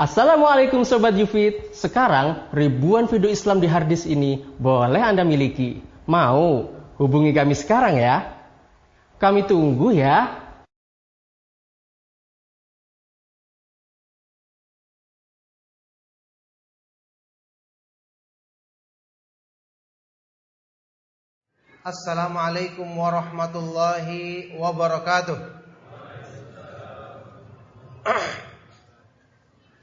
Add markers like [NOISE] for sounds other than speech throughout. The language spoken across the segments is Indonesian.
Assalamualaikum Sobat Yufit. Sekarang ribuan video Islam di harddisk ini boleh Anda miliki. Mau? Hubungi kami sekarang ya? Kami tunggu ya. Assalamualaikum warahmatullahi wabarakatuh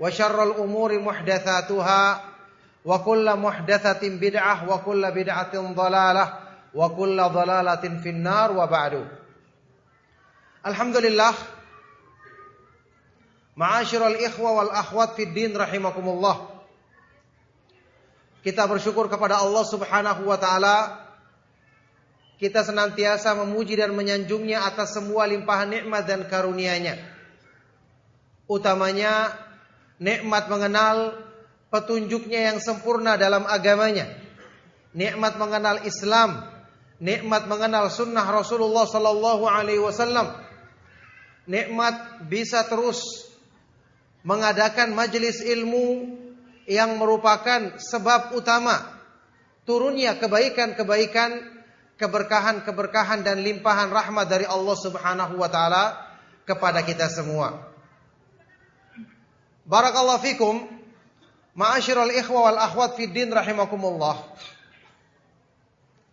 وشر الأمور محدثاتها وكل محدثة بدعة وكل بدعة ضلالة وكل ضلالة في النار وبعد الحمد لله معاشر الإخوة والأخوات في الدين رحمكم الله Kita bersyukur kepada Allah Subhanahu wa taala. Kita senantiasa memuji dan menyanjungnya atas semua limpahan nikmat dan karunia-Nya. Utamanya nikmat mengenal petunjuknya yang sempurna dalam agamanya, nikmat mengenal Islam, nikmat mengenal sunnah Rasulullah Sallallahu Alaihi Wasallam, nikmat bisa terus mengadakan majelis ilmu yang merupakan sebab utama turunnya kebaikan-kebaikan, keberkahan-keberkahan dan limpahan rahmat dari Allah Subhanahu wa taala kepada kita semua. Barakallahu fikum. Ma'asyiral ikhwa wal akhwat fid din rahimakumullah.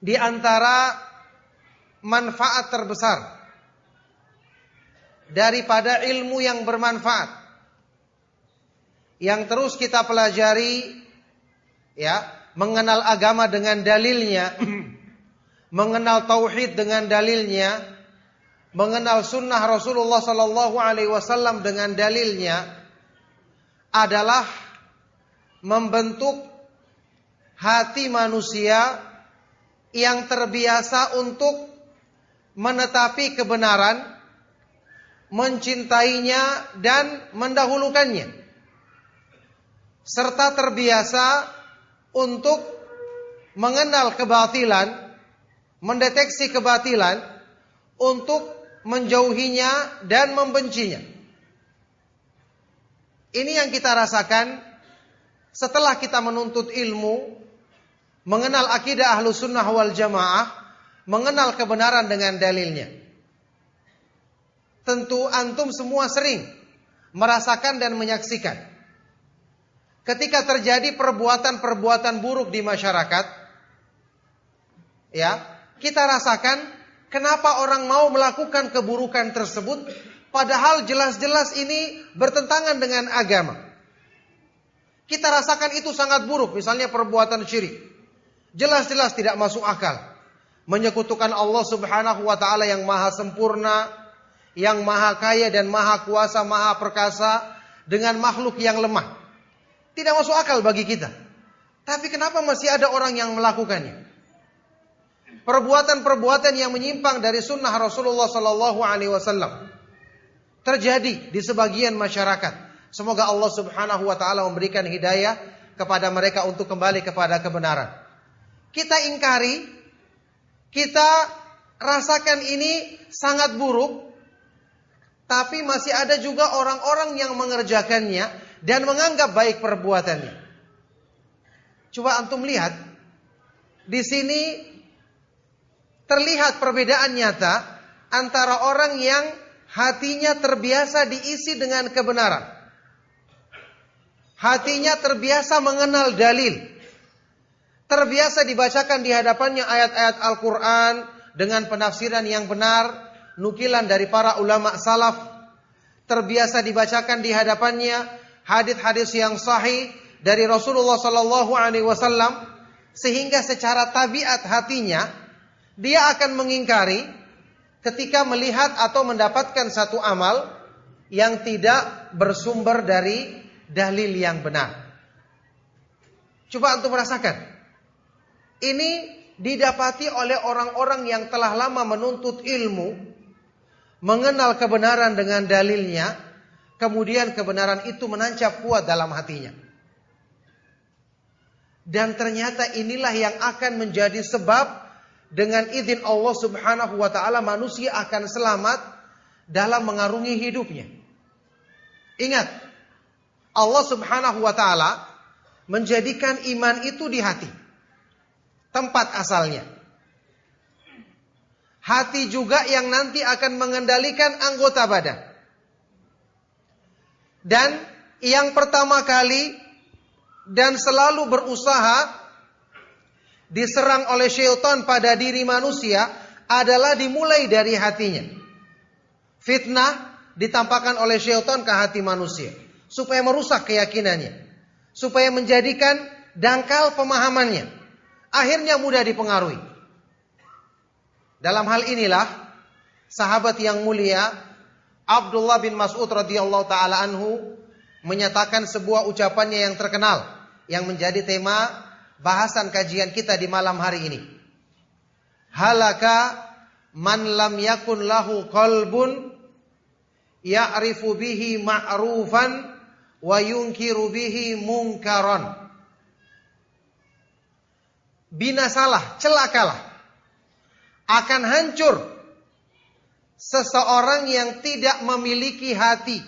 Di antara manfaat terbesar daripada ilmu yang bermanfaat yang terus kita pelajari ya, mengenal agama dengan dalilnya, [CLEARS THROAT] mengenal tauhid dengan dalilnya, mengenal sunnah Rasulullah sallallahu alaihi wasallam dengan dalilnya, adalah membentuk hati manusia yang terbiasa untuk menetapi kebenaran, mencintainya dan mendahulukannya. Serta terbiasa untuk mengenal kebatilan, mendeteksi kebatilan untuk menjauhinya dan membencinya. Ini yang kita rasakan setelah kita menuntut ilmu, mengenal akidah ahlu sunnah wal jamaah, mengenal kebenaran dengan dalilnya. Tentu antum semua sering merasakan dan menyaksikan. Ketika terjadi perbuatan-perbuatan buruk di masyarakat, ya, kita rasakan kenapa orang mau melakukan keburukan tersebut Padahal jelas-jelas ini bertentangan dengan agama. Kita rasakan itu sangat buruk, misalnya perbuatan syirik. Jelas-jelas tidak masuk akal. Menyekutukan Allah Subhanahu wa taala yang maha sempurna, yang maha kaya dan maha kuasa, maha perkasa dengan makhluk yang lemah. Tidak masuk akal bagi kita. Tapi kenapa masih ada orang yang melakukannya? Perbuatan-perbuatan yang menyimpang dari sunnah Rasulullah Sallallahu Alaihi Wasallam terjadi di sebagian masyarakat. Semoga Allah Subhanahu wa taala memberikan hidayah kepada mereka untuk kembali kepada kebenaran. Kita ingkari, kita rasakan ini sangat buruk, tapi masih ada juga orang-orang yang mengerjakannya dan menganggap baik perbuatannya. Coba antum lihat, di sini terlihat perbedaan nyata antara orang yang hatinya terbiasa diisi dengan kebenaran Hatinya terbiasa mengenal dalil. Terbiasa dibacakan di hadapannya ayat-ayat Al-Quran dengan penafsiran yang benar, nukilan dari para ulama salaf. Terbiasa dibacakan di hadapannya hadis-hadis yang sahih dari Rasulullah Sallallahu Alaihi Wasallam, sehingga secara tabiat hatinya dia akan mengingkari ketika melihat atau mendapatkan satu amal yang tidak bersumber dari dalil yang benar. Coba untuk merasakan. Ini didapati oleh orang-orang yang telah lama menuntut ilmu, mengenal kebenaran dengan dalilnya, kemudian kebenaran itu menancap kuat dalam hatinya. Dan ternyata inilah yang akan menjadi sebab dengan izin Allah Subhanahu wa taala manusia akan selamat dalam mengarungi hidupnya. Ingat, Allah Subhanahu wa taala menjadikan iman itu di hati. Tempat asalnya. Hati juga yang nanti akan mengendalikan anggota badan. Dan yang pertama kali dan selalu berusaha diserang oleh syaitan pada diri manusia adalah dimulai dari hatinya. Fitnah ditampakkan oleh syaitan ke hati manusia supaya merusak keyakinannya, supaya menjadikan dangkal pemahamannya. Akhirnya mudah dipengaruhi. Dalam hal inilah sahabat yang mulia Abdullah bin Mas'ud radhiyallahu taala anhu menyatakan sebuah ucapannya yang terkenal yang menjadi tema bahasan kajian kita di malam hari ini. Halaka man lam yakun lahu qalbun ya'rifu bihi ma'rufan wa yungkiru bihi mungkaron. Binasalah, celakalah. Akan hancur seseorang yang tidak memiliki hati.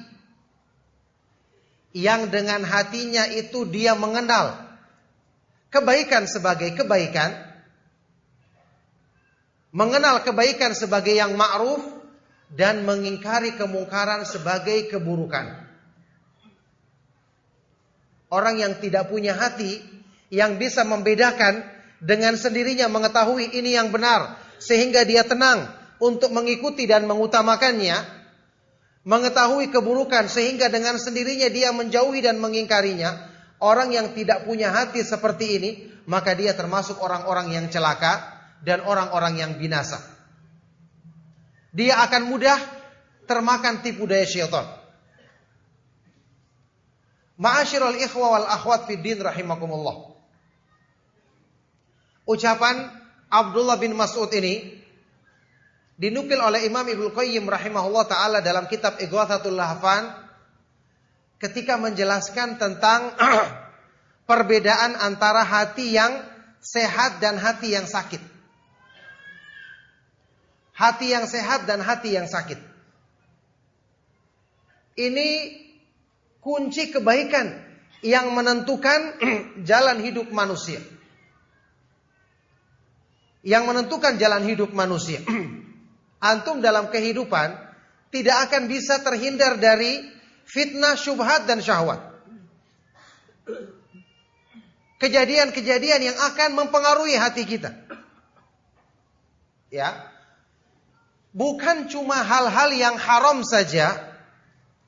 Yang dengan hatinya itu dia mengenal kebaikan sebagai kebaikan, mengenal kebaikan sebagai yang ma'ruf dan mengingkari kemungkaran sebagai keburukan. Orang yang tidak punya hati yang bisa membedakan dengan sendirinya mengetahui ini yang benar sehingga dia tenang untuk mengikuti dan mengutamakannya, mengetahui keburukan sehingga dengan sendirinya dia menjauhi dan mengingkarinya. Orang yang tidak punya hati seperti ini, maka dia termasuk orang-orang yang celaka dan orang-orang yang binasa. Dia akan mudah termakan tipu daya syaitan. Ma'asyiral ikhwa wal akhwat fid din rahimakumullah. Ucapan Abdullah bin Mas'ud ini dinukil oleh Imam Ibnu Qayyim rahimahullah taala dalam kitab Ighathatul Lahfan ketika menjelaskan tentang [CLEARS THROAT] perbedaan antara hati yang sehat dan hati yang sakit. Hati yang sehat dan hati yang sakit. Ini kunci kebaikan yang menentukan [CLEARS THROAT] jalan hidup manusia. Yang menentukan jalan hidup manusia. [CLEARS THROAT] Antum dalam kehidupan tidak akan bisa terhindar dari fitnah, syubhat dan syahwat. Kejadian-kejadian yang akan mempengaruhi hati kita. Ya. Bukan cuma hal-hal yang haram saja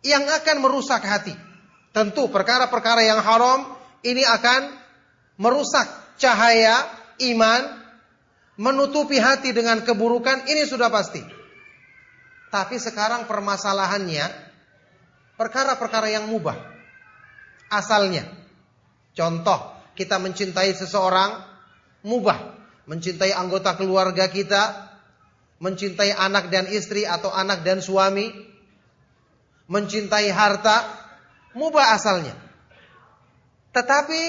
yang akan merusak hati. Tentu perkara-perkara yang haram ini akan merusak cahaya iman, menutupi hati dengan keburukan, ini sudah pasti. Tapi sekarang permasalahannya perkara-perkara yang mubah. Asalnya. Contoh, kita mencintai seseorang mubah, mencintai anggota keluarga kita, mencintai anak dan istri atau anak dan suami, mencintai harta, mubah asalnya. Tetapi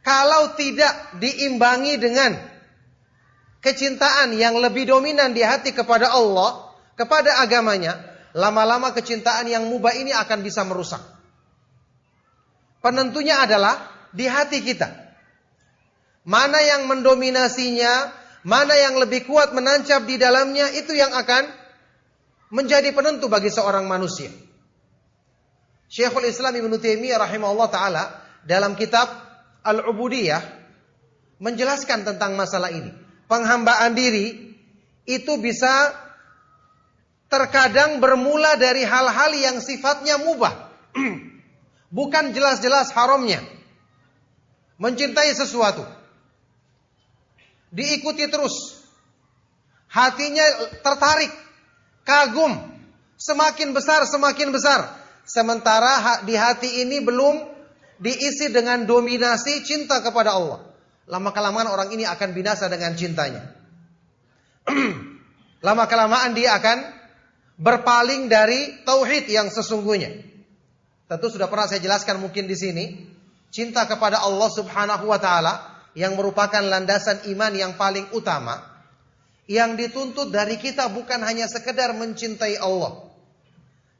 kalau tidak diimbangi dengan kecintaan yang lebih dominan di hati kepada Allah, kepada agamanya, lama-lama kecintaan yang mubah ini akan bisa merusak. Penentunya adalah di hati kita. Mana yang mendominasinya, mana yang lebih kuat menancap di dalamnya, itu yang akan menjadi penentu bagi seorang manusia. Syekhul Islam Ibn Taimiyah rahimahullah taala dalam kitab Al-Ubudiyah menjelaskan tentang masalah ini. Penghambaan diri itu bisa terkadang bermula dari hal-hal yang sifatnya mubah. [CLEARS THROAT] Bukan jelas-jelas haramnya. Mencintai sesuatu. Diikuti terus. Hatinya tertarik. Kagum. Semakin besar, semakin besar. Sementara di hati ini belum diisi dengan dominasi cinta kepada Allah. Lama-kelamaan orang ini akan binasa dengan cintanya. [CLEARS THROAT] Lama-kelamaan dia akan berpaling dari tauhid yang sesungguhnya. Tentu sudah pernah saya jelaskan mungkin di sini. Cinta kepada Allah subhanahu wa ta'ala yang merupakan landasan iman yang paling utama. Yang dituntut dari kita bukan hanya sekedar mencintai Allah.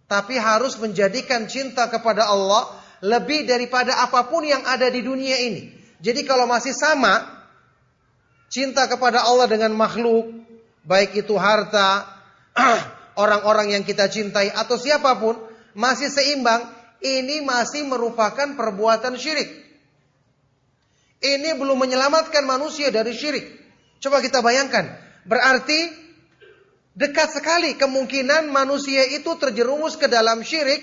Tapi harus menjadikan cinta kepada Allah lebih daripada apa pun yang ada di dunia ini. Jadi kalau masih sama cinta kepada Allah dengan makhluk, baik itu harta, [CLEARS THROAT] orang-orang yang kita cintai atau siapa pun, masih seimbang, ini masih merupakan perbuatan syirik. Ini belum menyelamatkan manusia dari syirik. Coba kita bayangkan, berarti dekat sekali kemungkinan manusia itu terjerumus ke dalam syirik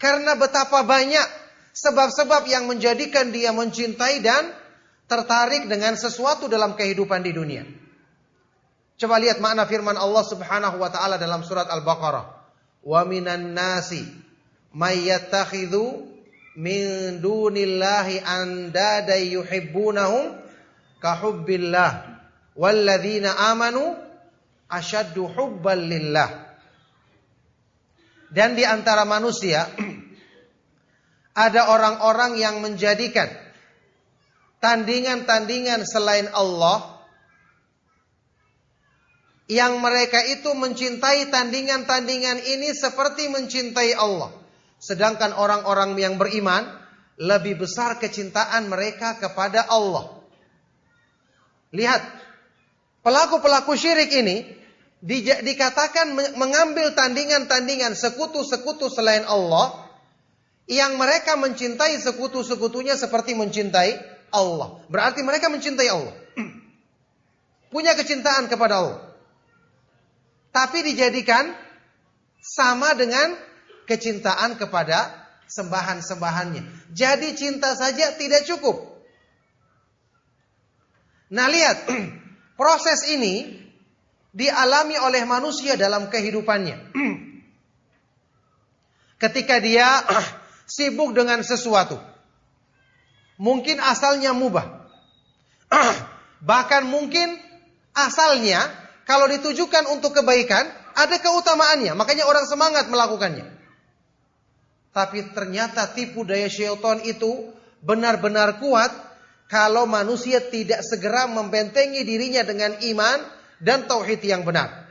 karena betapa banyak sebab-sebab yang menjadikan dia mencintai dan tertarik dengan sesuatu dalam kehidupan di dunia. Coba lihat makna firman Allah Subhanahu wa taala dalam surat Al-Baqarah. Wa minan nasi may yattakhidhu min dunillahi andada yuhibbunahum ka hubbillah walladzina amanu asyaddu hubban lillah dan di antara manusia [CLEARS THROAT] ada orang-orang yang menjadikan tandingan-tandingan selain Allah yang mereka itu mencintai tandingan-tandingan ini seperti mencintai Allah. Sedangkan orang-orang yang beriman lebih besar kecintaan mereka kepada Allah. Lihat, pelaku-pelaku syirik ini di, dikatakan mengambil tandingan-tandingan sekutu-sekutu selain Allah yang mereka mencintai sekutu-sekutunya seperti mencintai Allah. Berarti mereka mencintai Allah. Punya kecintaan kepada Allah. Tapi dijadikan sama dengan kecintaan kepada sembahan-sembahannya. Jadi cinta saja tidak cukup. Nah lihat, [CLEARS THROAT] proses ini dialami oleh manusia dalam kehidupannya. [CLEARS THROAT] Ketika dia [CLEARS THROAT] sibuk dengan sesuatu. Mungkin asalnya mubah. Bahkan mungkin asalnya kalau ditujukan untuk kebaikan ada keutamaannya. Makanya orang semangat melakukannya. Tapi ternyata tipu daya syaitan itu benar-benar kuat kalau manusia tidak segera membentengi dirinya dengan iman dan tauhid yang benar.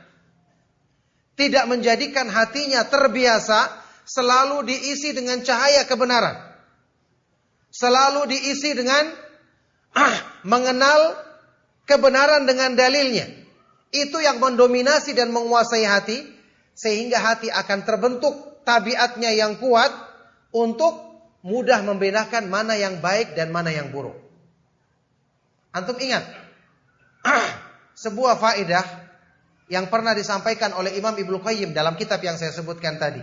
Tidak menjadikan hatinya terbiasa selalu diisi dengan cahaya kebenaran. Selalu diisi dengan ah, [CLEARS THROAT] mengenal kebenaran dengan dalilnya. Itu yang mendominasi dan menguasai hati sehingga hati akan terbentuk tabiatnya yang kuat untuk mudah membedakan mana yang baik dan mana yang buruk. Antum ingat [CLEARS THROAT] sebuah faedah yang pernah disampaikan oleh Imam Ibnu Qayyim dalam kitab yang saya sebutkan tadi.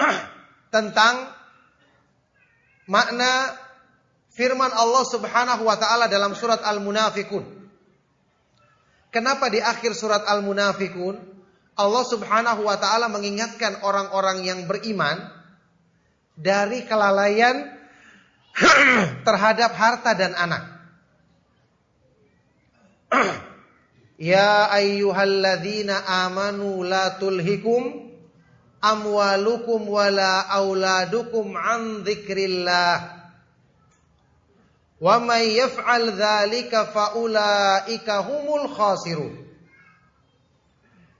[CLEARS THROAT] Tentang makna firman Allah Subhanahu wa taala dalam surat Al-Munafikun. Kenapa di akhir surat Al-Munafikun Allah Subhanahu wa taala mengingatkan orang-orang yang beriman dari kelalaian [CLEARS THROAT] terhadap harta dan anak. [CLEARS THROAT] ya ayyuhalladzina amanu la tulhikum amwalukum wala auladukum an dzikrillah Wa may yaf'al dzalika faulaika humul khasirun.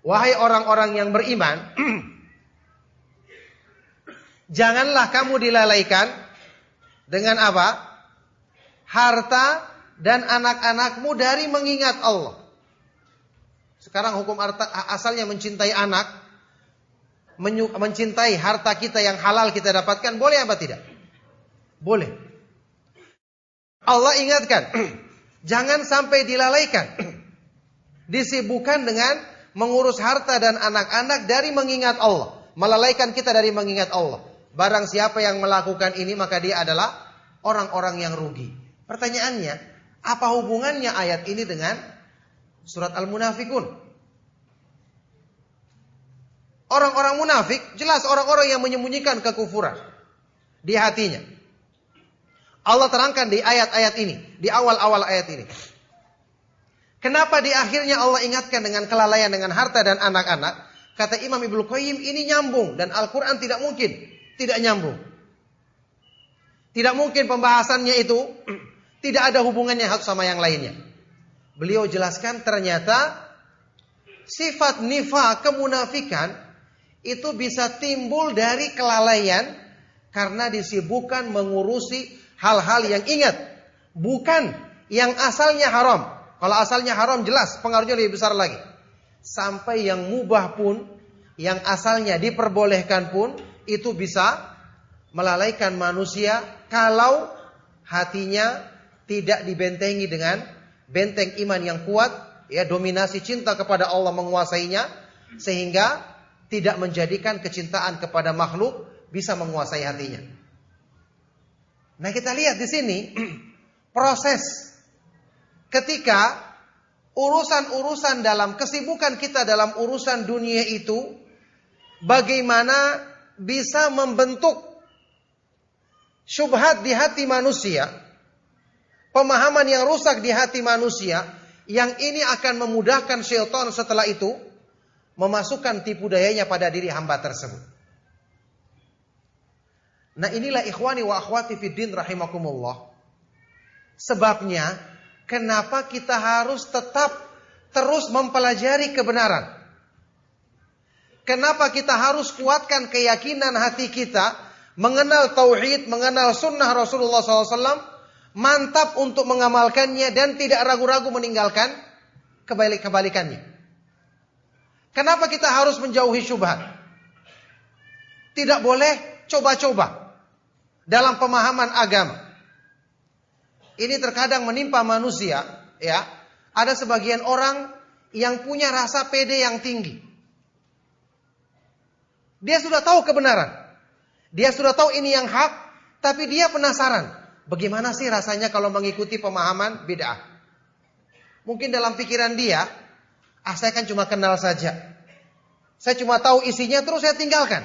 Wahai orang-orang yang beriman, [CLEARS THROAT] janganlah kamu dilalaikan dengan apa? Harta dan anak-anakmu dari mengingat Allah. Sekarang hukum asalnya mencintai anak, mencintai harta kita yang halal kita dapatkan, boleh apa tidak? Boleh. Allah ingatkan, [CLEARS THROAT] jangan sampai dilalaikan. [CLEARS THROAT] Disibukkan dengan mengurus harta dan anak-anak dari mengingat Allah. Melalaikan kita dari mengingat Allah. Barang siapa yang melakukan ini maka dia adalah orang-orang yang rugi. Pertanyaannya, apa hubungannya ayat ini dengan surat Al-Munafikun? Orang-orang munafik jelas orang-orang yang menyembunyikan kekufuran di hatinya. Allah terangkan di ayat-ayat ini, di awal-awal ayat ini. Kenapa di akhirnya Allah ingatkan dengan kelalaian dengan harta dan anak-anak? Kata Imam Ibnu Qayyim ini nyambung dan Al-Qur'an tidak mungkin tidak nyambung. Tidak mungkin pembahasannya itu [CLEARS THROAT] tidak ada hubungannya satu sama yang lainnya. Beliau jelaskan ternyata sifat nifa kemunafikan itu bisa timbul dari kelalaian karena disibukkan mengurusi hal-hal yang ingat, bukan yang asalnya haram. Kalau asalnya haram jelas pengaruhnya lebih besar lagi. Sampai yang mubah pun, yang asalnya diperbolehkan pun itu bisa melalaikan manusia kalau hatinya tidak dibentengi dengan benteng iman yang kuat, ya dominasi cinta kepada Allah menguasainya sehingga tidak menjadikan kecintaan kepada makhluk bisa menguasai hatinya. Nah, kita lihat di sini [CLEARS THROAT] proses ketika urusan-urusan dalam kesibukan kita dalam urusan dunia itu bagaimana bisa membentuk syubhat di hati manusia pemahaman yang rusak di hati manusia yang ini akan memudahkan syaitan setelah itu memasukkan tipu dayanya pada diri hamba tersebut. Nah inilah ikhwani wa akhwati fiddin rahimakumullah. Sebabnya kenapa kita harus tetap terus mempelajari kebenaran. Kenapa kita harus kuatkan keyakinan hati kita mengenal tauhid, mengenal sunnah Rasulullah SAW mantap untuk mengamalkannya dan tidak ragu-ragu meninggalkan kebalik-kebalikannya. Kenapa kita harus menjauhi syubhat? Tidak boleh coba-coba dalam pemahaman agama. Ini terkadang menimpa manusia, ya. Ada sebagian orang yang punya rasa pede yang tinggi. Dia sudah tahu kebenaran. Dia sudah tahu ini yang hak, tapi dia penasaran. Bagaimana sih rasanya kalau mengikuti pemahaman bid'ah? Mungkin dalam pikiran dia, ah saya kan cuma kenal saja. Saya cuma tahu isinya terus saya tinggalkan.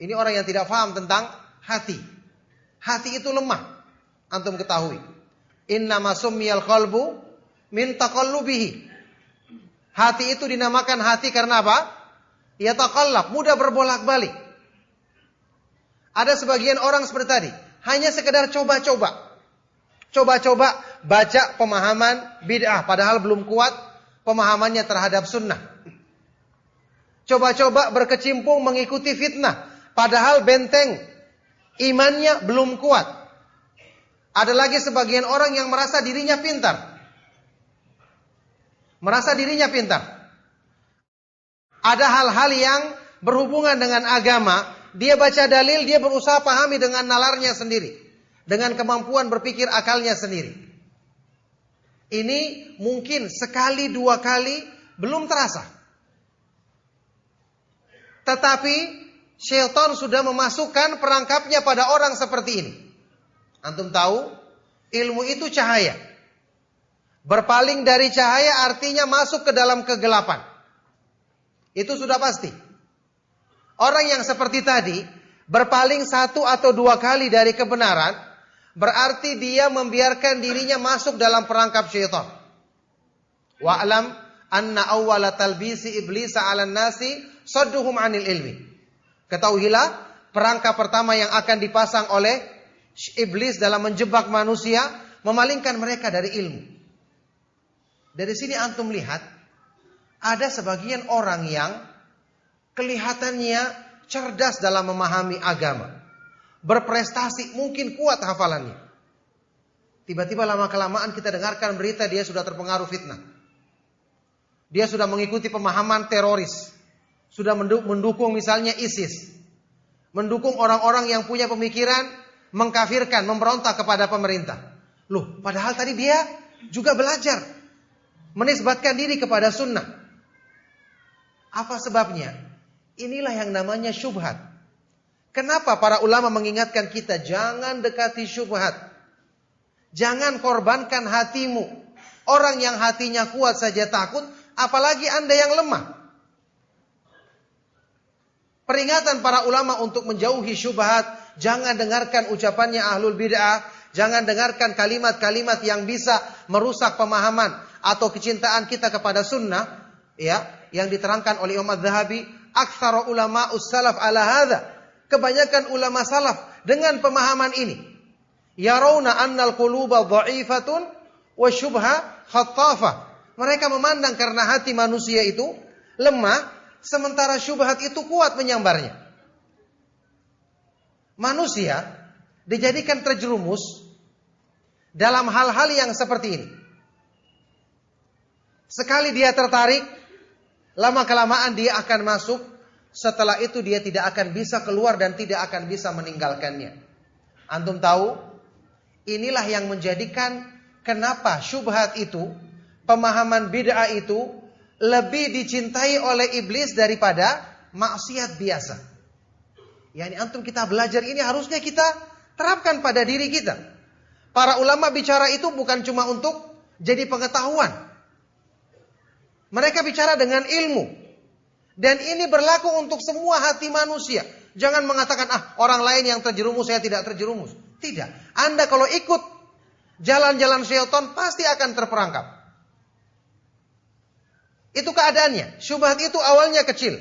Ini orang yang tidak paham tentang hati. Hati itu lemah. Antum ketahui. Inna masummiyal qalbu min taqallubihi. Hati itu dinamakan hati karena apa? Ya taqallab, mudah berbolak-balik. Ada sebagian orang seperti tadi. Hanya sekedar coba-coba. Coba-coba baca pemahaman bid'ah. Padahal belum kuat pemahamannya terhadap sunnah. Coba-coba berkecimpung mengikuti fitnah. Padahal benteng imannya belum kuat. Ada lagi sebagian orang yang merasa dirinya pintar. Merasa dirinya pintar. Ada hal-hal yang berhubungan dengan agama dia baca dalil, dia berusaha pahami dengan nalarnya sendiri. Dengan kemampuan berpikir akalnya sendiri. Ini mungkin sekali dua kali belum terasa. Tetapi syaitan sudah memasukkan perangkapnya pada orang seperti ini. Antum tahu, ilmu itu cahaya. Berpaling dari cahaya artinya masuk ke dalam kegelapan. Itu sudah pasti. Orang yang seperti tadi berpaling satu atau dua kali dari kebenaran, berarti dia membiarkan dirinya masuk dalam perangkap syaitan. Wa'lam anna awwala talbisi iblis 'ala nasi sadduhum 'anil ilmi. Ketahuilah perangkap pertama yang akan dipasang oleh iblis dalam menjebak manusia, memalingkan mereka dari ilmu. Dari sini antum lihat ada sebagian orang yang kelihatannya cerdas dalam memahami agama. Berprestasi, mungkin kuat hafalannya. Tiba-tiba lama-kelamaan kita dengarkan berita dia sudah terpengaruh fitnah. Dia sudah mengikuti pemahaman teroris. Sudah mendukung misalnya ISIS. Mendukung orang-orang yang punya pemikiran mengkafirkan, memberontak kepada pemerintah. Loh, padahal tadi dia juga belajar. Menisbatkan diri kepada sunnah. Apa sebabnya? Inilah yang namanya syubhat. Kenapa para ulama mengingatkan kita jangan dekati syubhat. Jangan korbankan hatimu. Orang yang hatinya kuat saja takut, apalagi Anda yang lemah. Peringatan para ulama untuk menjauhi syubhat, jangan dengarkan ucapannya ahlul bid'ah, jangan dengarkan kalimat-kalimat yang bisa merusak pemahaman atau kecintaan kita kepada sunnah, ya, yang diterangkan oleh Imam Zahabi, aktsara ulama salaf ala hadza. Kebanyakan ulama salaf dengan pemahaman ini. Yarawna annal quluba dha'ifatun wa syubha khattafah. Mereka memandang karena hati manusia itu lemah, sementara syubhat itu kuat menyambarnya. Manusia dijadikan terjerumus dalam hal-hal yang seperti ini. Sekali dia tertarik, lama kelamaan dia akan masuk setelah itu dia tidak akan bisa keluar dan tidak akan bisa meninggalkannya. Antum tahu? Inilah yang menjadikan kenapa syubhat itu, pemahaman bid'ah itu lebih dicintai oleh iblis daripada maksiat biasa. Yani antum kita belajar ini harusnya kita terapkan pada diri kita. Para ulama bicara itu bukan cuma untuk jadi pengetahuan. Mereka bicara dengan ilmu. Dan ini berlaku untuk semua hati manusia. Jangan mengatakan, ah orang lain yang terjerumus, saya tidak terjerumus. Tidak. Anda kalau ikut jalan-jalan syaitan, pasti akan terperangkap. Itu keadaannya. Syubhat itu awalnya kecil.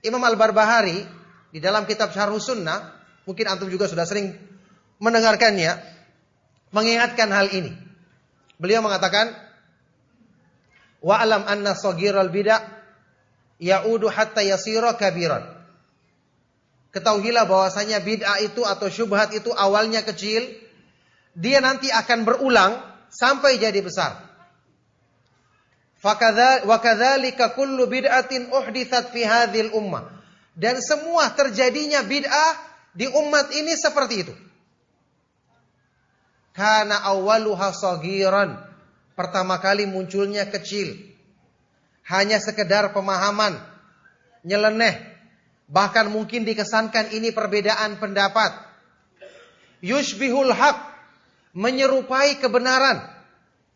Imam Al-Barbahari, di dalam kitab Syarh Sunnah, mungkin antum juga sudah sering mendengarkannya, mengingatkan hal ini. Beliau mengatakan, Wa'alam anna sogiral bid'ah yaudu hatta yasira kabiran. Ketahuilah bahwasanya bid'ah itu atau syubhat itu awalnya kecil, dia nanti akan berulang sampai jadi besar. Wa kadzalika kullu bid'atin uhditsat fi hadhil ummah. Dan semua terjadinya bid'ah di umat ini seperti itu. Karena awaluha sagiran. Pertama kali munculnya kecil hanya sekedar pemahaman, nyeleneh, bahkan mungkin dikesankan ini perbedaan pendapat. Yushbihul haq, menyerupai kebenaran.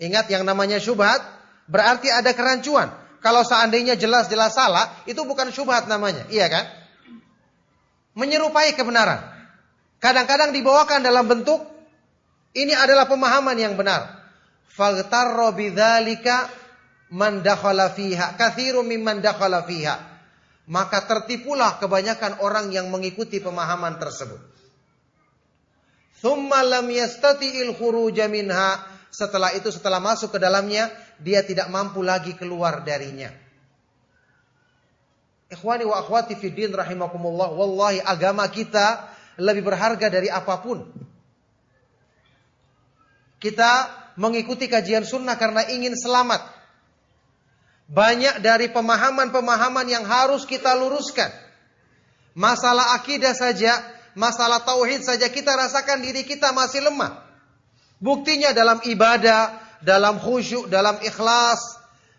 Ingat yang namanya syubhat, berarti ada kerancuan. Kalau seandainya jelas-jelas salah, itu bukan syubhat namanya, iya kan? Menyerupai kebenaran. Kadang-kadang dibawakan dalam bentuk ini adalah pemahaman yang benar. Faghtarra bidzalika man dakhala fiha, kathiru mimman dakhala fiha. Maka tertipulah kebanyakan orang yang mengikuti pemahaman tersebut. Thumma lam yastati'il khuruja minha. Setelah itu, setelah masuk ke dalamnya, dia tidak mampu lagi keluar darinya. Ikhwani wa akhwati fi rahimakumullah. Wallahi agama kita lebih berharga dari apa pun. Kita mengikuti kajian sunnah karena ingin selamat. Banyak dari pemahaman-pemahaman yang harus kita luruskan. Masalah akidah saja, masalah tauhid saja kita rasakan diri kita masih lemah. Buktinya dalam ibadah, dalam khusyuk, dalam ikhlas,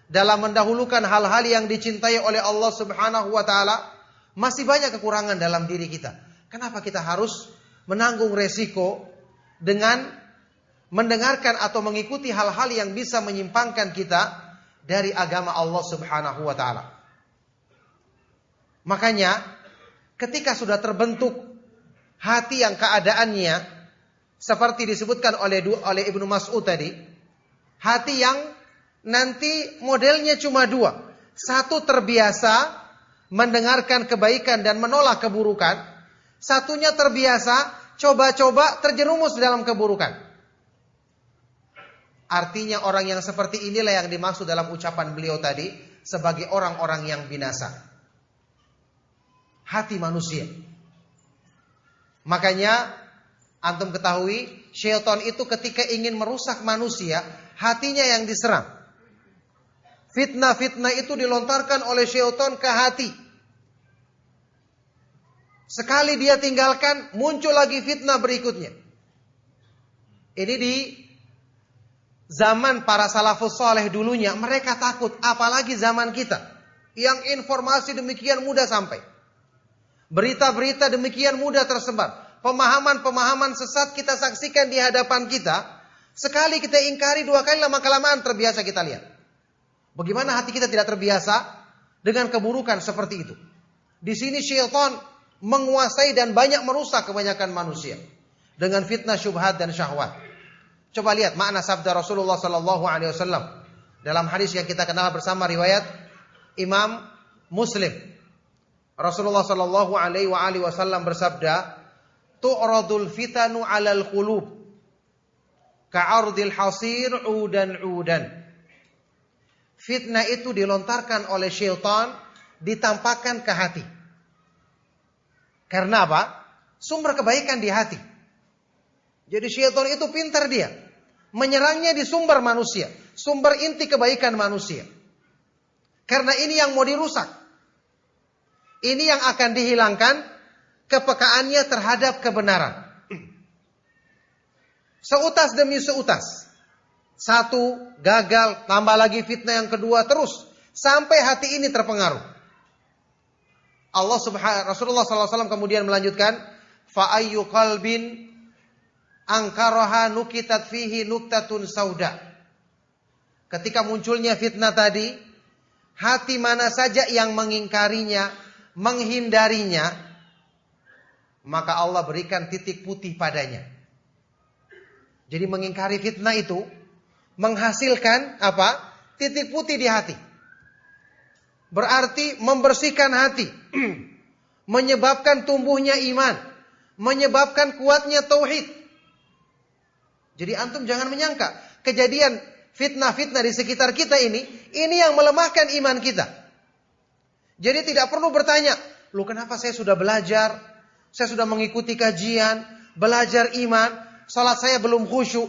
dalam mendahulukan hal-hal yang dicintai oleh Allah Subhanahu wa taala, masih banyak kekurangan dalam diri kita. Kenapa kita harus menanggung resiko dengan mendengarkan atau mengikuti hal-hal yang bisa menyimpangkan kita dari agama Allah Subhanahu wa taala. Makanya ketika sudah terbentuk hati yang keadaannya seperti disebutkan oleh oleh Ibnu Mas'ud tadi, hati yang nanti modelnya cuma dua. Satu terbiasa mendengarkan kebaikan dan menolak keburukan, satunya terbiasa coba-coba terjerumus dalam keburukan. Artinya orang yang seperti inilah yang dimaksud dalam ucapan beliau tadi sebagai orang-orang yang binasa. Hati manusia. Makanya antum ketahui syaitan itu ketika ingin merusak manusia, hatinya yang diserang. Fitnah-fitnah itu dilontarkan oleh syaitan ke hati. Sekali dia tinggalkan, muncul lagi fitnah berikutnya. Ini di zaman para salafus soleh dulunya, mereka takut, apalagi zaman kita. Yang informasi demikian mudah sampai. Berita-berita demikian mudah tersebar. Pemahaman-pemahaman sesat kita saksikan di hadapan kita. Sekali kita ingkari, dua kali lama-kelamaan terbiasa kita lihat. Bagaimana hati kita tidak terbiasa dengan keburukan seperti itu. Di sini syaitan menguasai dan banyak merusak kebanyakan manusia dengan fitnah syubhat dan syahwat. Coba lihat makna sabda Rasulullah sallallahu alaihi wasallam dalam hadis yang kita kenal bersama riwayat Imam Muslim. Rasulullah Shallallahu Alaihi Wasallam bersabda, "Tu'radul fitanu 'alal qulub ka'ardil hasir udan udan." Fitnah itu dilontarkan oleh syaitan, ditampakkan ke hati. Karena apa? Sumber kebaikan di hati. Jadi syaitan itu pintar dia. Menyerangnya di sumber manusia. Sumber inti kebaikan manusia. Karena ini yang mau dirusak. Ini yang akan dihilangkan kepekaannya terhadap kebenaran. Seutas demi seutas. Satu gagal, tambah lagi fitnah yang kedua terus sampai hati ini terpengaruh. Allah Subhanahu Rasulullah SAW kemudian melanjutkan, fa ayyu qalbin angkaraha nukitat fihi nuktatun sauda. Ketika munculnya fitnah tadi, hati mana saja yang mengingkarinya, menghindarinya, maka Allah berikan titik putih padanya. Jadi mengingkari fitnah itu menghasilkan apa? Titik putih di hati. Berarti membersihkan hati, [CLEARS THROAT] menyebabkan tumbuhnya iman, menyebabkan kuatnya tauhid. Jadi antum jangan menyangka kejadian fitnah-fitnah di sekitar kita ini, ini yang melemahkan iman kita. Jadi tidak perlu bertanya, lu kenapa saya sudah belajar, saya sudah mengikuti kajian, belajar iman, salat saya belum khusyuk.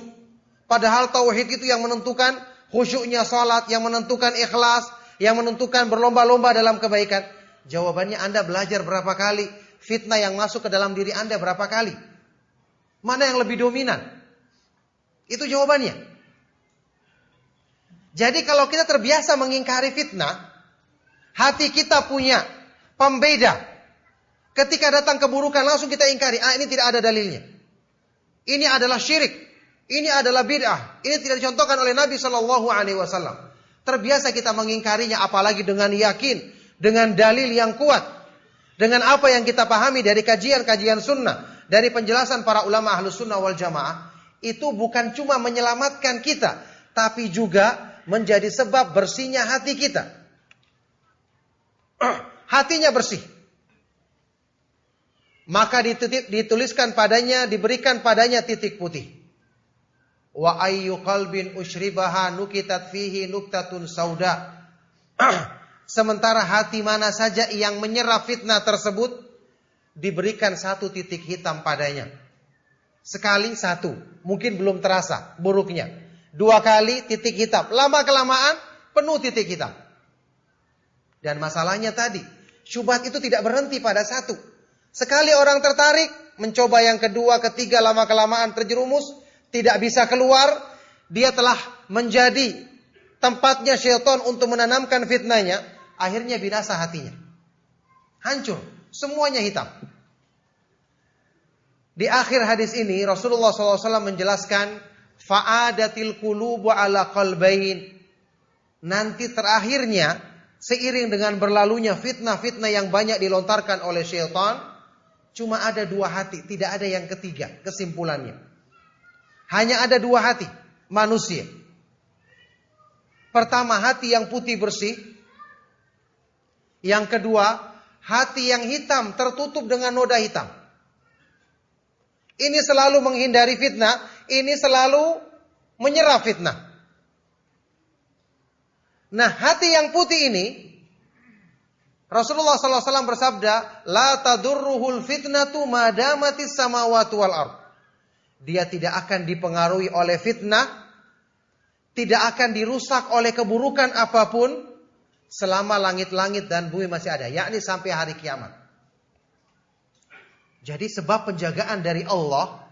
Padahal tauhid itu yang menentukan khusyuknya salat, yang menentukan ikhlas, yang menentukan berlomba-lomba dalam kebaikan. Jawabannya Anda belajar berapa kali, fitnah yang masuk ke dalam diri Anda berapa kali. Mana yang lebih dominan? Itu jawabannya. Jadi kalau kita terbiasa mengingkari fitnah, hati kita punya pembeda. Ketika datang keburukan langsung kita ingkari, ah ini tidak ada dalilnya. Ini adalah syirik. Ini adalah bid'ah. Ini tidak dicontohkan oleh Nabi Shallallahu Alaihi Wasallam. Terbiasa kita mengingkarinya, apalagi dengan yakin, dengan dalil yang kuat, dengan apa yang kita pahami dari kajian-kajian sunnah, dari penjelasan para ulama ahlus sunnah wal jamaah, itu bukan cuma menyelamatkan kita, tapi juga menjadi sebab bersihnya hati kita. [CLEARS THROAT] Hatinya bersih. Maka dituliskan padanya, diberikan padanya titik putih. Wa ayyu qalbin ushribaha nukitat fihi nuktatun sauda. [CLEARS THROAT] Sementara hati mana saja yang menyerap fitnah tersebut diberikan satu titik hitam padanya. Sekali satu, mungkin belum terasa buruknya. Dua kali titik hitam. Lama kelamaan penuh titik hitam. Dan masalahnya tadi, syubhat itu tidak berhenti pada satu. Sekali orang tertarik, mencoba yang kedua, ketiga, lama kelamaan terjerumus, tidak bisa keluar, dia telah menjadi tempatnya syaitan untuk menanamkan fitnahnya, akhirnya binasa hatinya. Hancur, semuanya hitam. Di akhir hadis ini Rasulullah SAW menjelaskan fa'adatil qulubu ala qalbain. Nanti terakhirnya seiring dengan berlalunya fitnah-fitnah yang banyak dilontarkan oleh syaitan, cuma ada dua hati, tidak ada yang ketiga kesimpulannya. Hanya ada dua hati manusia. Pertama hati yang putih bersih. Yang kedua hati yang hitam tertutup dengan noda hitam. Ini selalu menghindari fitnah, ini selalu menyerap fitnah. Nah, hati yang putih ini Rasulullah SAW bersabda, "La tadurruhul fitnatu madamatis samawati wal ard." Dia tidak akan dipengaruhi oleh fitnah, tidak akan dirusak oleh keburukan apa pun selama langit-langit dan bumi masih ada, yakni sampai hari kiamat. Jadi sebab penjagaan dari Allah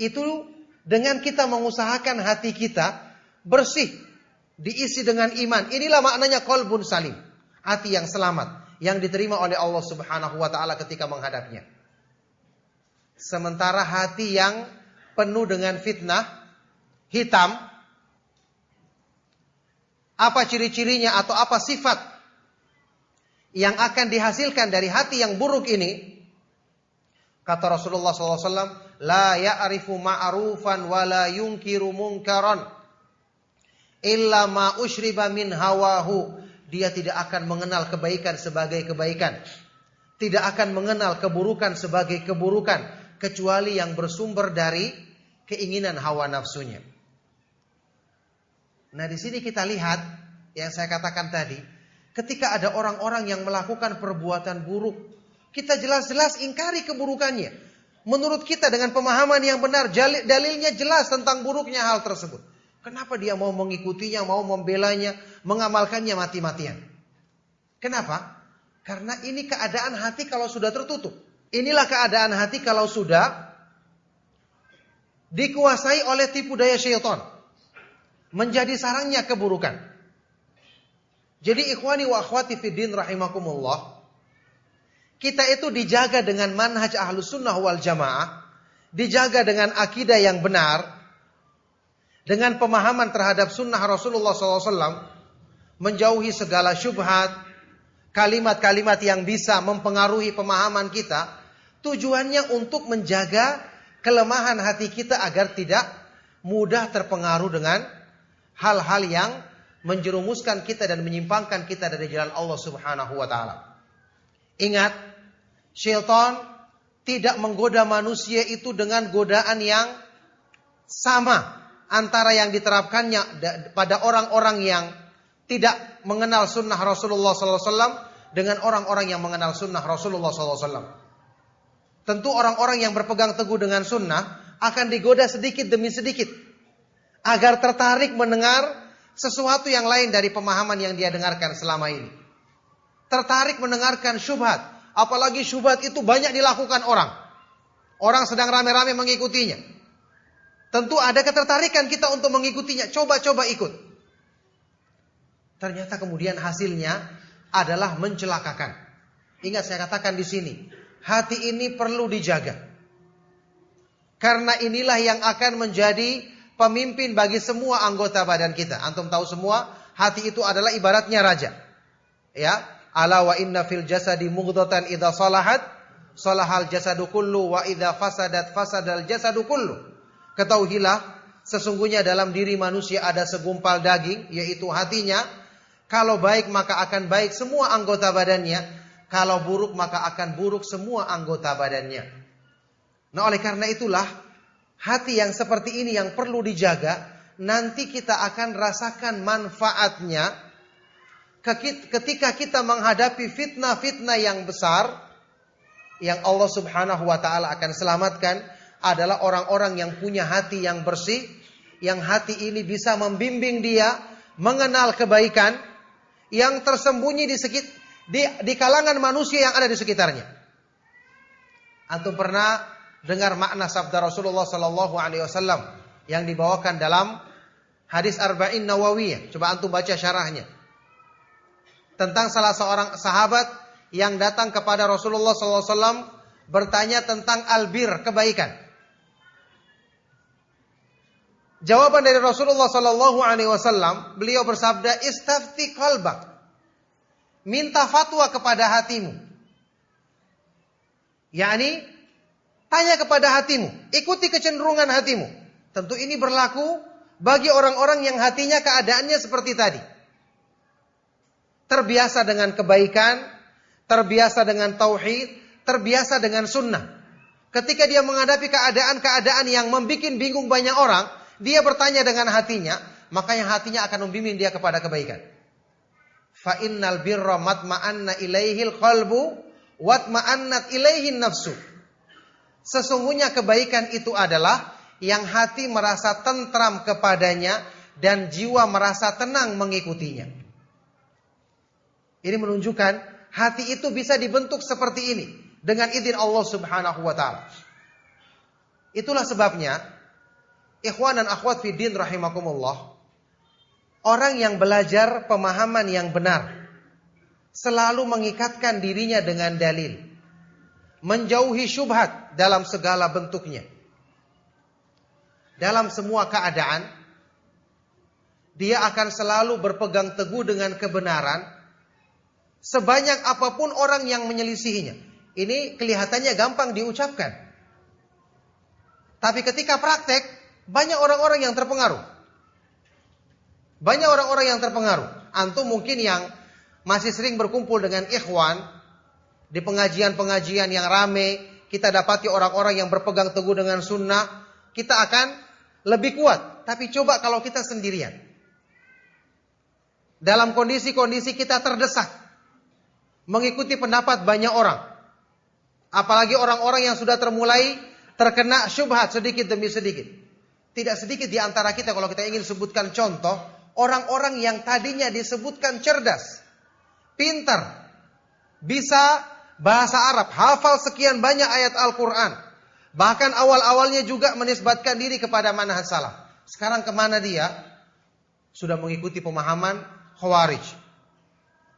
itu dengan kita mengusahakan hati kita bersih, diisi dengan iman. Inilah maknanya kolbun salim, hati yang selamat yang diterima oleh Allah Subhanahu wa taala ketika menghadapnya. Sementara hati yang penuh dengan fitnah, hitam, apa ciri-cirinya atau apa sifat yang akan dihasilkan dari hati yang buruk ini? Kata Rasulullah SAW, La ya'rifu ma'rufan wa la yunkiru munkaran illa ma ushriba min hawahu dia tidak akan mengenal kebaikan sebagai kebaikan. Tidak akan mengenal keburukan sebagai keburukan. Kecuali yang bersumber dari keinginan hawa nafsunya. Nah di sini kita lihat yang saya katakan tadi. Ketika ada orang-orang yang melakukan perbuatan buruk. Kita jelas-jelas ingkari keburukannya. Menurut kita dengan pemahaman yang benar. Dalilnya jelas tentang buruknya hal tersebut. Kenapa dia mau mengikutinya, mau membelanya, mengamalkannya mati-matian? Kenapa? Karena ini keadaan hati kalau sudah tertutup. Inilah keadaan hati kalau sudah dikuasai oleh tipu daya syaitan. Menjadi sarangnya keburukan. Jadi ikhwani wa akhwati fiddin rahimakumullah. Kita itu dijaga dengan manhaj ahlus sunnah wal jamaah. Dijaga dengan akidah yang benar dengan pemahaman terhadap sunnah Rasulullah SAW, menjauhi segala syubhat, kalimat-kalimat yang bisa mempengaruhi pemahaman kita, tujuannya untuk menjaga kelemahan hati kita agar tidak mudah terpengaruh dengan hal-hal yang menjerumuskan kita dan menyimpangkan kita dari jalan Allah Subhanahu wa taala. Ingat, syaitan tidak menggoda manusia itu dengan godaan yang sama antara yang diterapkannya pada orang-orang yang tidak mengenal sunnah Rasulullah SAW dengan orang-orang yang mengenal sunnah Rasulullah SAW. Tentu orang-orang yang berpegang teguh dengan sunnah akan digoda sedikit demi sedikit agar tertarik mendengar sesuatu yang lain dari pemahaman yang dia dengarkan selama ini. Tertarik mendengarkan syubhat, apalagi syubhat itu banyak dilakukan orang. Orang sedang rame-rame mengikutinya. Tentu ada ketertarikan kita untuk mengikutinya. Coba-coba ikut. Ternyata kemudian hasilnya adalah mencelakakan. Ingat saya katakan di sini, hati ini perlu dijaga. Karena inilah yang akan menjadi pemimpin bagi semua anggota badan kita. Antum tahu semua, hati itu adalah ibaratnya raja. Ya, ala wa inna fil jasadi mughdatan idza salahat salahal jasadu kullu wa idza fasadat fasadal jasadu kullu. Ketahuilah, sesungguhnya dalam diri manusia ada segumpal daging, yaitu hatinya. Kalau baik maka akan baik semua anggota badannya. Kalau buruk maka akan buruk semua anggota badannya. Nah oleh karena itulah, hati yang seperti ini yang perlu dijaga. Nanti kita akan rasakan manfaatnya ketika kita menghadapi fitnah-fitnah yang besar yang Allah Subhanahu wa taala akan selamatkan adalah orang-orang yang punya hati yang bersih, yang hati ini bisa membimbing dia mengenal kebaikan yang tersembunyi di sekit di, di kalangan manusia yang ada di sekitarnya. Antum pernah dengar makna sabda Rasulullah Sallallahu Alaihi Wasallam yang dibawakan dalam hadis Arba'in Nawawiyah. Coba antum baca syarahnya tentang salah seorang sahabat yang datang kepada Rasulullah Wasallam bertanya tentang albir kebaikan. Jawaban dari Rasulullah Sallallahu Alaihi Wasallam, beliau bersabda, "Istafti kalbak, minta fatwa kepada hatimu." yakni tanya kepada hatimu, ikuti kecenderungan hatimu. Tentu ini berlaku bagi orang-orang yang hatinya keadaannya seperti tadi. Terbiasa dengan kebaikan, terbiasa dengan tauhid, terbiasa dengan sunnah. Ketika dia menghadapi keadaan-keadaan yang membuat bingung banyak orang, dia bertanya dengan hatinya, maka yang hatinya akan membimbing dia kepada kebaikan. Fa innal birra matma'anna ilaihil qalbu watma'annat ilaihin nafsu. Sesungguhnya kebaikan itu adalah yang hati merasa tentram kepadanya dan jiwa merasa tenang mengikutinya. Ini menunjukkan hati itu bisa dibentuk seperti ini dengan izin Allah Subhanahu wa taala. Itulah sebabnya ikhwan dan akhwat fi din rahimakumullah orang yang belajar pemahaman yang benar selalu mengikatkan dirinya dengan dalil menjauhi syubhat dalam segala bentuknya dalam semua keadaan dia akan selalu berpegang teguh dengan kebenaran sebanyak apa pun orang yang menyelisihinya ini kelihatannya gampang diucapkan. Tapi ketika praktek, banyak orang-orang yang terpengaruh. Banyak orang-orang yang terpengaruh. Antum mungkin yang masih sering berkumpul dengan ikhwan di pengajian-pengajian yang rame, kita dapati orang-orang yang berpegang teguh dengan sunnah, kita akan lebih kuat. Tapi coba kalau kita sendirian. Dalam kondisi-kondisi kita terdesak. Mengikuti pendapat banyak orang. Apalagi orang-orang yang sudah termulai terkena syubhat sedikit demi sedikit. Tidak sedikit di antara kita kalau kita ingin sebutkan contoh, orang-orang yang tadinya disebutkan cerdas, pintar, bisa bahasa Arab, hafal sekian banyak ayat Al-Quran. Bahkan awal-awalnya juga menisbatkan diri kepada manhaj salaf. Sekarang ke mana dia? Sudah mengikuti pemahaman khawarij.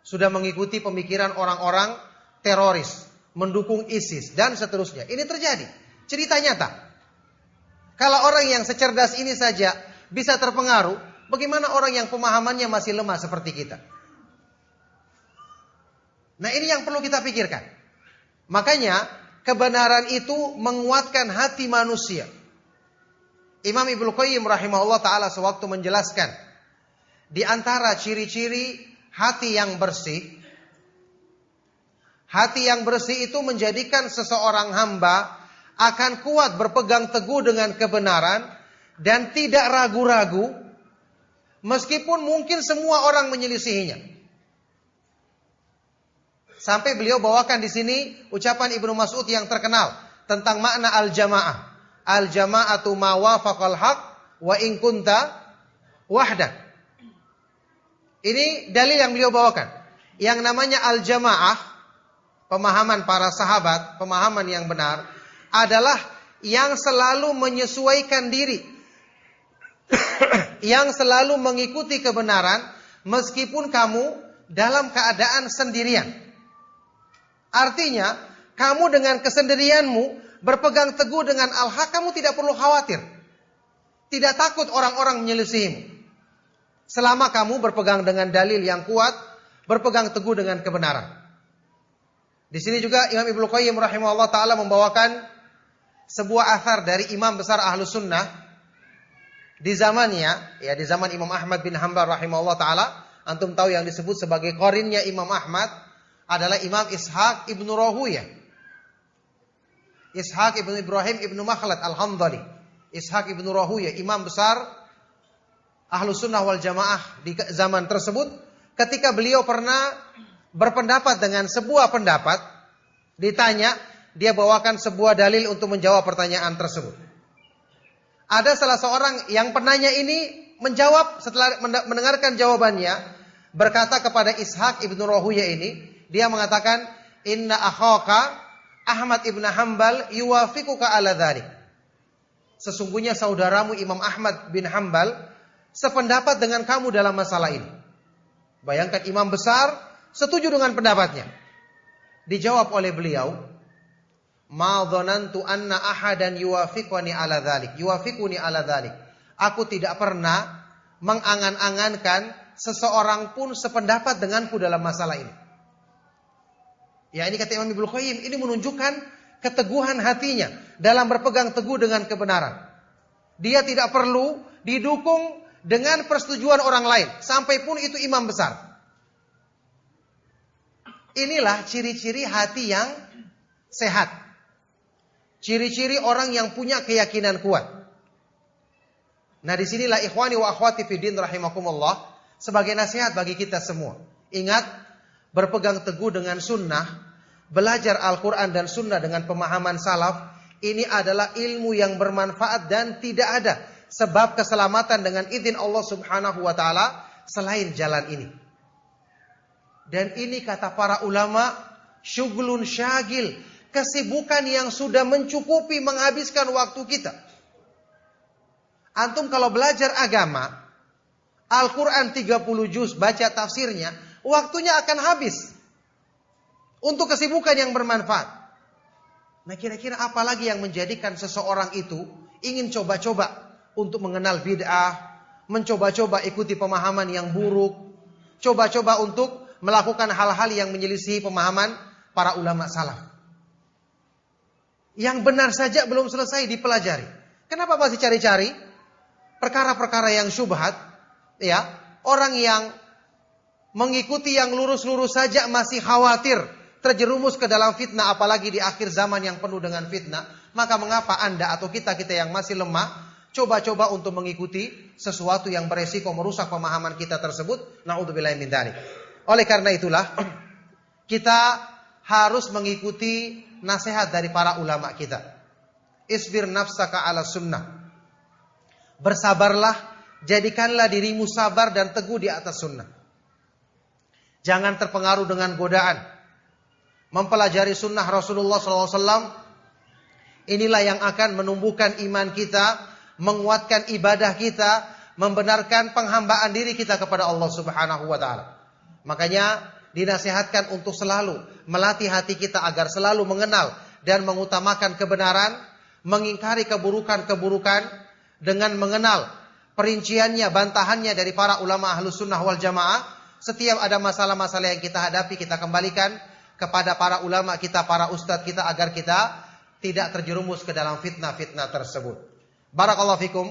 Sudah mengikuti pemikiran orang-orang teroris mendukung ISIS dan seterusnya. Ini terjadi. Cerita nyata. Kalau orang yang secerdas ini saja bisa terpengaruh, bagaimana orang yang pemahamannya masih lemah seperti kita? Nah, ini yang perlu kita pikirkan. Makanya kebenaran itu menguatkan hati manusia. Imam Ibnu Qayyim rahimahullah taala sewaktu menjelaskan di antara ciri-ciri hati yang bersih Hati yang bersih itu menjadikan seseorang hamba akan kuat berpegang teguh dengan kebenaran dan tidak ragu-ragu meskipun mungkin semua orang menyelisihinya. Sampai beliau bawakan di sini ucapan Ibnu Mas'ud yang terkenal tentang makna al-jamaah. Al-jama'atu ma wafaqal haq wa in kunta wahda. Ini dalil yang beliau bawakan. Yang namanya al-jamaah pemahaman para sahabat, pemahaman yang benar adalah yang selalu menyesuaikan diri. [COUGHS] yang selalu mengikuti kebenaran meskipun kamu dalam keadaan sendirian. Artinya, kamu dengan kesendirianmu berpegang teguh dengan al-haq, kamu tidak perlu khawatir. Tidak takut orang-orang menyelisihimu. Selama kamu berpegang dengan dalil yang kuat, berpegang teguh dengan kebenaran. Di sini juga Imam Ibnu Qayyim rahimahullah taala membawakan sebuah athar dari imam besar Ahlu Sunnah di zamannya, ya di zaman Imam Ahmad bin Hanbal rahimahullah taala, antum tahu yang disebut sebagai korinnya Imam Ahmad adalah Imam Ishaq ibnu Rahuyah. Ishaq ibnu Ibrahim ibnu Makhlad al-Hamdali. Ishaq ibnu Rahuyah, imam besar Ahlu Sunnah wal Jamaah di zaman tersebut. Ketika beliau pernah berpendapat dengan sebuah pendapat, ditanya, dia bawakan sebuah dalil untuk menjawab pertanyaan tersebut. Ada salah seorang yang penanya ini menjawab setelah mendengarkan jawabannya, berkata kepada Ishaq ibnu Rohuya ini, dia mengatakan, Inna akhaka Ahmad ibnu Hambal yuwafikuka ala dhari. Sesungguhnya saudaramu Imam Ahmad bin Hambal sependapat dengan kamu dalam masalah ini. Bayangkan imam besar setuju dengan pendapatnya. Dijawab oleh beliau, "Ma dhanantu anna ahadan yuwafiquni ala dhalik, yuwafiquni ala dhalik." Aku tidak pernah mengangan-angankan seseorang pun sependapat denganku dalam masalah ini. Ya ini kata Imam Ibnu Qayyim, ini menunjukkan keteguhan hatinya dalam berpegang teguh dengan kebenaran. Dia tidak perlu didukung dengan persetujuan orang lain, sampai pun itu imam besar. Inilah ciri-ciri hati yang sehat. Ciri-ciri orang yang punya keyakinan kuat. Nah di sinilah ikhwani wa akhwati fidin rahimakumullah. Sebagai nasihat bagi kita semua. Ingat, berpegang teguh dengan sunnah. Belajar Al-Quran dan sunnah dengan pemahaman salaf. Ini adalah ilmu yang bermanfaat dan tidak ada sebab keselamatan dengan izin Allah subhanahu wa ta'ala selain jalan ini. Dan ini kata para ulama, syuglun syagil, kesibukan yang sudah mencukupi menghabiskan waktu kita. Antum kalau belajar agama, Al-Quran 30 juz, baca tafsirnya, waktunya akan habis. Untuk kesibukan yang bermanfaat. Nah kira-kira apa lagi yang menjadikan seseorang itu ingin coba-coba untuk mengenal bid'ah, mencoba-coba ikuti pemahaman yang buruk, coba-coba untuk melakukan hal-hal yang menyelisihi pemahaman para ulama salaf. Yang benar saja belum selesai dipelajari. Kenapa masih cari-cari? Perkara-perkara yang syubhat, ya. Orang yang mengikuti yang lurus-lurus saja masih khawatir terjerumus ke dalam fitnah apalagi di akhir zaman yang penuh dengan fitnah, maka mengapa Anda atau kita-kita yang masih lemah coba-coba untuk mengikuti sesuatu yang beresiko merusak pemahaman kita tersebut? Nauzubillahi min Oleh karena itulah [CLEARS THROAT] kita harus mengikuti nasihat dari para ulama kita. Isbir nafsaka ala sunnah. Bersabarlah, jadikanlah dirimu sabar dan teguh di atas sunnah. Jangan terpengaruh dengan godaan. Mempelajari sunnah Rasulullah SAW. Inilah yang akan menumbuhkan iman kita, menguatkan ibadah kita, membenarkan penghambaan diri kita kepada Allah Subhanahu wa taala. Makanya dinasihatkan untuk selalu melatih hati kita agar selalu mengenal dan mengutamakan kebenaran, mengingkari keburukan-keburukan dengan mengenal perinciannya, bantahannya dari para ulama ahlus sunnah wal jamaah. Setiap ada masalah-masalah yang kita hadapi, kita kembalikan kepada para ulama kita, para ustadz kita agar kita tidak terjerumus ke dalam fitnah-fitnah tersebut. Barakallahu fikum.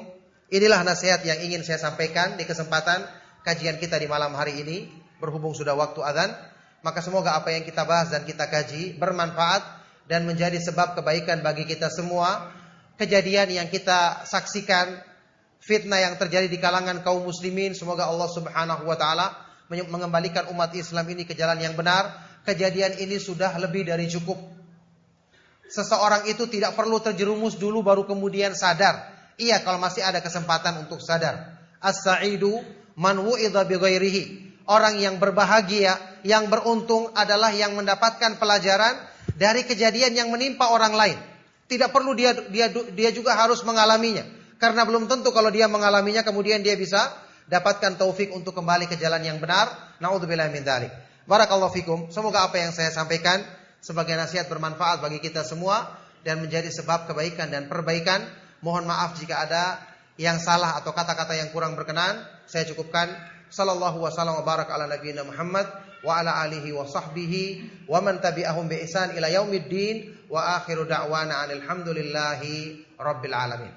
Inilah nasihat yang ingin saya sampaikan di kesempatan kajian kita di malam hari ini berhubung sudah waktu azan, maka semoga apa yang kita bahas dan kita kaji bermanfaat dan menjadi sebab kebaikan bagi kita semua. Kejadian yang kita saksikan, fitnah yang terjadi di kalangan kaum muslimin, semoga Allah Subhanahu wa taala mengembalikan umat Islam ini ke jalan yang benar. Kejadian ini sudah lebih dari cukup. Seseorang itu tidak perlu terjerumus dulu baru kemudian sadar. Iya kalau masih ada kesempatan untuk sadar. As-sa'idu man wu'idha bi. Orang yang berbahagia, yang beruntung adalah yang mendapatkan pelajaran dari kejadian yang menimpa orang lain. Tidak perlu dia dia dia juga harus mengalaminya. Karena belum tentu kalau dia mengalaminya kemudian dia bisa dapatkan taufik untuk kembali ke jalan yang benar. Nauzubillah min dzalik. Barakallahu fikum. Semoga apa yang saya sampaikan sebagai nasihat bermanfaat bagi kita semua dan menjadi sebab kebaikan dan perbaikan. Mohon maaf jika ada yang salah atau kata-kata yang kurang berkenan. Saya cukupkan sallallahu wasallam wa baraka ala nabiyina Muhammad wa ala alihi wa sahbihi wa man tabi'ahum bi ihsan ila yaumiddin wa akhiru da'wana alhamdulillahi rabbil alamin.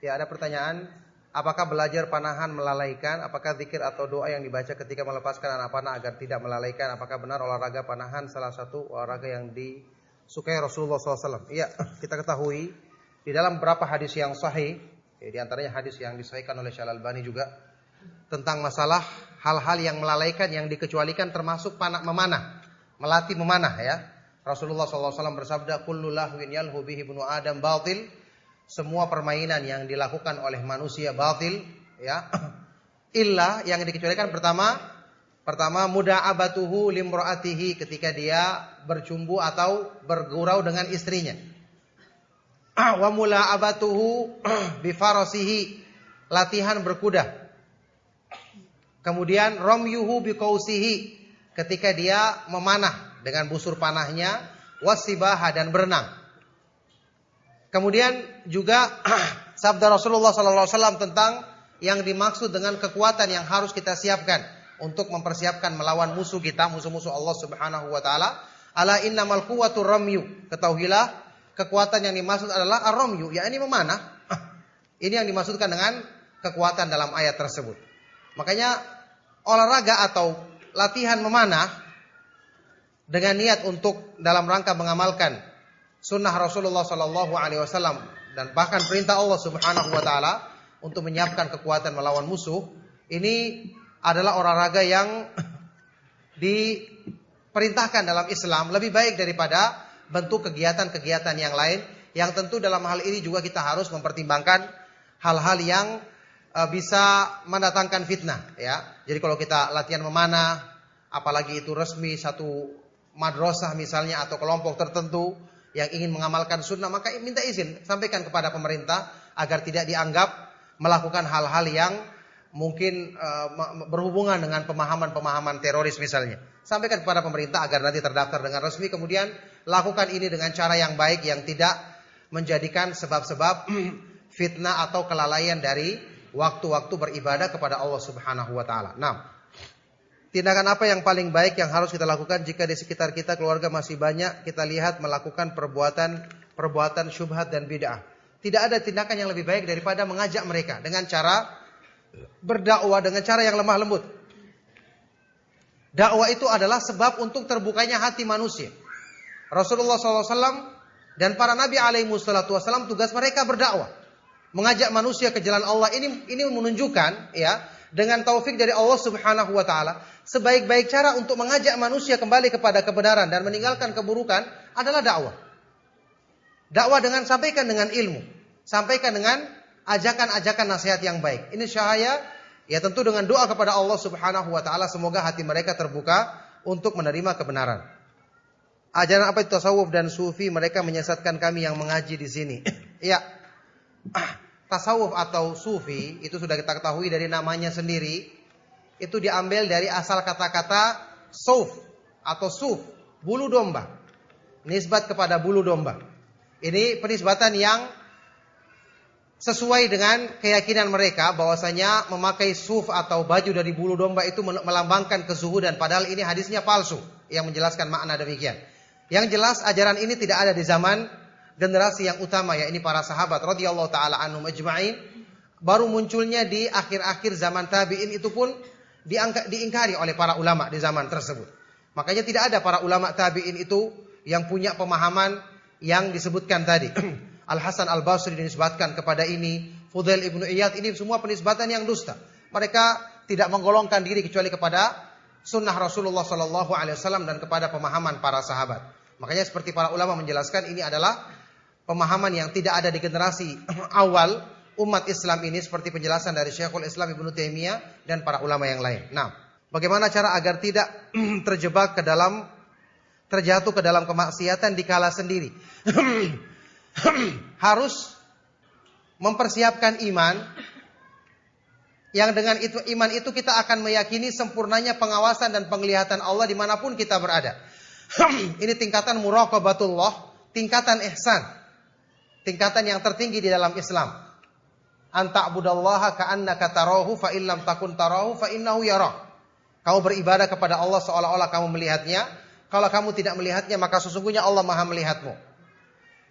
Ya, ada pertanyaan, apakah belajar panahan melalaikan? Apakah zikir atau doa yang dibaca ketika melepaskan anak panah agar tidak melalaikan? Apakah benar olahraga panahan salah satu olahraga yang disukai Rasulullah SAW? Iya, kita ketahui di dalam beberapa hadis yang sahih, ya, di antaranya hadis yang disahihkan oleh Syalal Albani juga tentang masalah hal-hal yang melalaikan yang dikecualikan termasuk panah memanah, melatih memanah ya. Rasulullah SAW bersabda, "Kullu lahwin yalhu bihi ibnu Adam batil." Semua permainan yang dilakukan oleh manusia batil ya. [CLEARS THROAT] Illa yang dikecualikan pertama pertama muda abatuhu limroatihi ketika dia bercumbu atau bergurau dengan istrinya. [CLEARS THROAT] Wa mula abatuhu [CLEARS THROAT] bifarasihi latihan berkuda Kemudian romyuhu biqausihi ketika dia memanah dengan busur panahnya wasibaha dan berenang. Kemudian juga [CLEARS THROAT] sabda Rasulullah SAW tentang yang dimaksud dengan kekuatan yang harus kita siapkan untuk mempersiapkan melawan musuh kita, musuh-musuh Allah Subhanahu wa taala. Ala innamal quwwatu ramyu. Ketahuilah kekuatan yang dimaksud adalah ar-ramyu, yakni memanah. [CLEARS THROAT] Ini yang dimaksudkan dengan kekuatan dalam ayat tersebut. Makanya olahraga atau latihan memanah dengan niat untuk dalam rangka mengamalkan sunnah Rasulullah Sallallahu Alaihi Wasallam dan bahkan perintah Allah Subhanahu Wa Taala untuk menyiapkan kekuatan melawan musuh ini adalah olahraga yang diperintahkan dalam Islam lebih baik daripada bentuk kegiatan-kegiatan yang lain yang tentu dalam hal ini juga kita harus mempertimbangkan hal-hal yang uh, bisa mendatangkan fitnah ya. Jadi kalau kita latihan memanah apalagi itu resmi satu madrasah misalnya atau kelompok tertentu yang ingin mengamalkan sunnah maka minta izin sampaikan kepada pemerintah agar tidak dianggap melakukan hal-hal yang mungkin uh, berhubungan dengan pemahaman-pemahaman teroris misalnya. Sampaikan kepada pemerintah agar nanti terdaftar dengan resmi kemudian lakukan ini dengan cara yang baik yang tidak menjadikan sebab-sebab [CLEARS THROAT] fitnah atau kelalaian dari waktu-waktu beribadah kepada Allah Subhanahu wa taala. Nah, tindakan apa yang paling baik yang harus kita lakukan jika di sekitar kita keluarga masih banyak kita lihat melakukan perbuatan perbuatan syubhat dan bid'ah. Tidak ada tindakan yang lebih baik daripada mengajak mereka dengan cara berdakwah dengan cara yang lemah lembut. Dakwah itu adalah sebab untuk terbukanya hati manusia. Rasulullah SAW dan para nabi alaihi wasallam tugas mereka berdakwah, mengajak manusia ke jalan Allah. Ini ini menunjukkan ya dengan taufik dari Allah Subhanahu wa taala, sebaik-baik cara untuk mengajak manusia kembali kepada kebenaran dan meninggalkan keburukan adalah dakwah. Dakwah dengan sampaikan dengan ilmu, sampaikan dengan ajakan-ajakan nasihat yang baik. Ini syahaya ya tentu dengan doa kepada Allah Subhanahu wa taala semoga hati mereka terbuka untuk menerima kebenaran. Ajaran apa itu tasawuf dan sufi mereka menyesatkan kami yang mengaji di sini. ya. Tasawuf atau sufi itu sudah kita ketahui dari namanya sendiri. Itu diambil dari asal kata-kata suf atau suf, bulu domba. Nisbat kepada bulu domba. Ini penisbatan yang sesuai dengan keyakinan mereka bahwasanya memakai suf atau baju dari bulu domba itu melambangkan kezuhudan padahal ini hadisnya palsu yang menjelaskan makna demikian. Yang jelas ajaran ini tidak ada di zaman generasi yang utama ya ini para sahabat radhiyallahu taala anhum ajma'in baru munculnya di akhir-akhir zaman tabi'in itu pun diingkari oleh para ulama di zaman tersebut. Makanya tidak ada para ulama tabi'in itu yang punya pemahaman yang disebutkan tadi. [CLEARS THROAT] Al Hasan Al Basri dinisbatkan kepada ini, Fudail ibnu Iyad ini semua penisbatan yang dusta. Mereka tidak menggolongkan diri kecuali kepada sunnah Rasulullah Sallallahu Alaihi Wasallam dan kepada pemahaman para sahabat. Makanya seperti para ulama menjelaskan ini adalah pemahaman yang tidak ada di generasi [CLEARS THROAT] awal umat Islam ini seperti penjelasan dari Syekhul Islam Ibnu Taimiyah dan para ulama yang lain. Nah, bagaimana cara agar tidak [CLEARS THROAT] terjebak ke dalam terjatuh ke dalam kemaksiatan di kala sendiri? [CLEARS THROAT] harus mempersiapkan iman yang dengan itu iman itu kita akan meyakini sempurnanya pengawasan dan penglihatan Allah di mana pun kita berada. Ini tingkatan muraqabatullah, tingkatan ihsan. Tingkatan yang tertinggi di dalam Islam. Anta'budallaha ka'annaka tarahu fa illam takun tarahu fa innahu yarah. Kamu beribadah kepada Allah seolah-olah kamu melihatnya. Kalau kamu tidak melihatnya maka sesungguhnya Allah Maha melihatmu.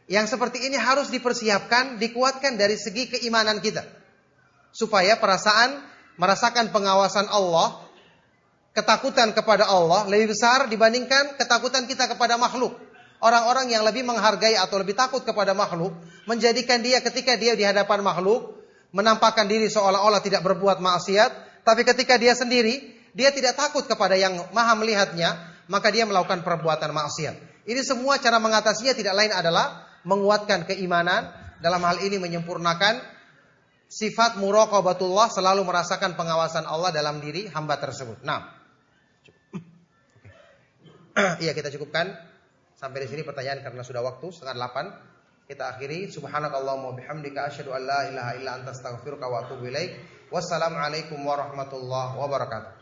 Yang seperti ini harus dipersiapkan, dikuatkan dari segi keimanan kita. Supaya perasaan merasakan pengawasan Allah, ketakutan kepada Allah lebih besar dibandingkan ketakutan kita kepada makhluk. Orang-orang yang lebih menghargai atau lebih takut kepada makhluk, menjadikan dia ketika dia di hadapan makhluk, menampakkan diri seolah-olah tidak berbuat maksiat, tapi ketika dia sendiri, dia tidak takut kepada yang maha melihatnya, maka dia melakukan perbuatan maksiat. Ini semua cara mengatasinya tidak lain adalah menguatkan keimanan, dalam hal ini menyempurnakan sifat muraqabatullah selalu merasakan pengawasan Allah dalam diri hamba tersebut. Nah, [CLEARS THROAT] Iya kita cukupkan sampai di sini pertanyaan karena sudah waktu setengah delapan. Kita akhiri. Subhanakallahumma bihamdika asyhadu an la ilaha illa anta astaghfiruka wa atubu ilaik. Wassalamualaikum warahmatullahi wabarakatuh.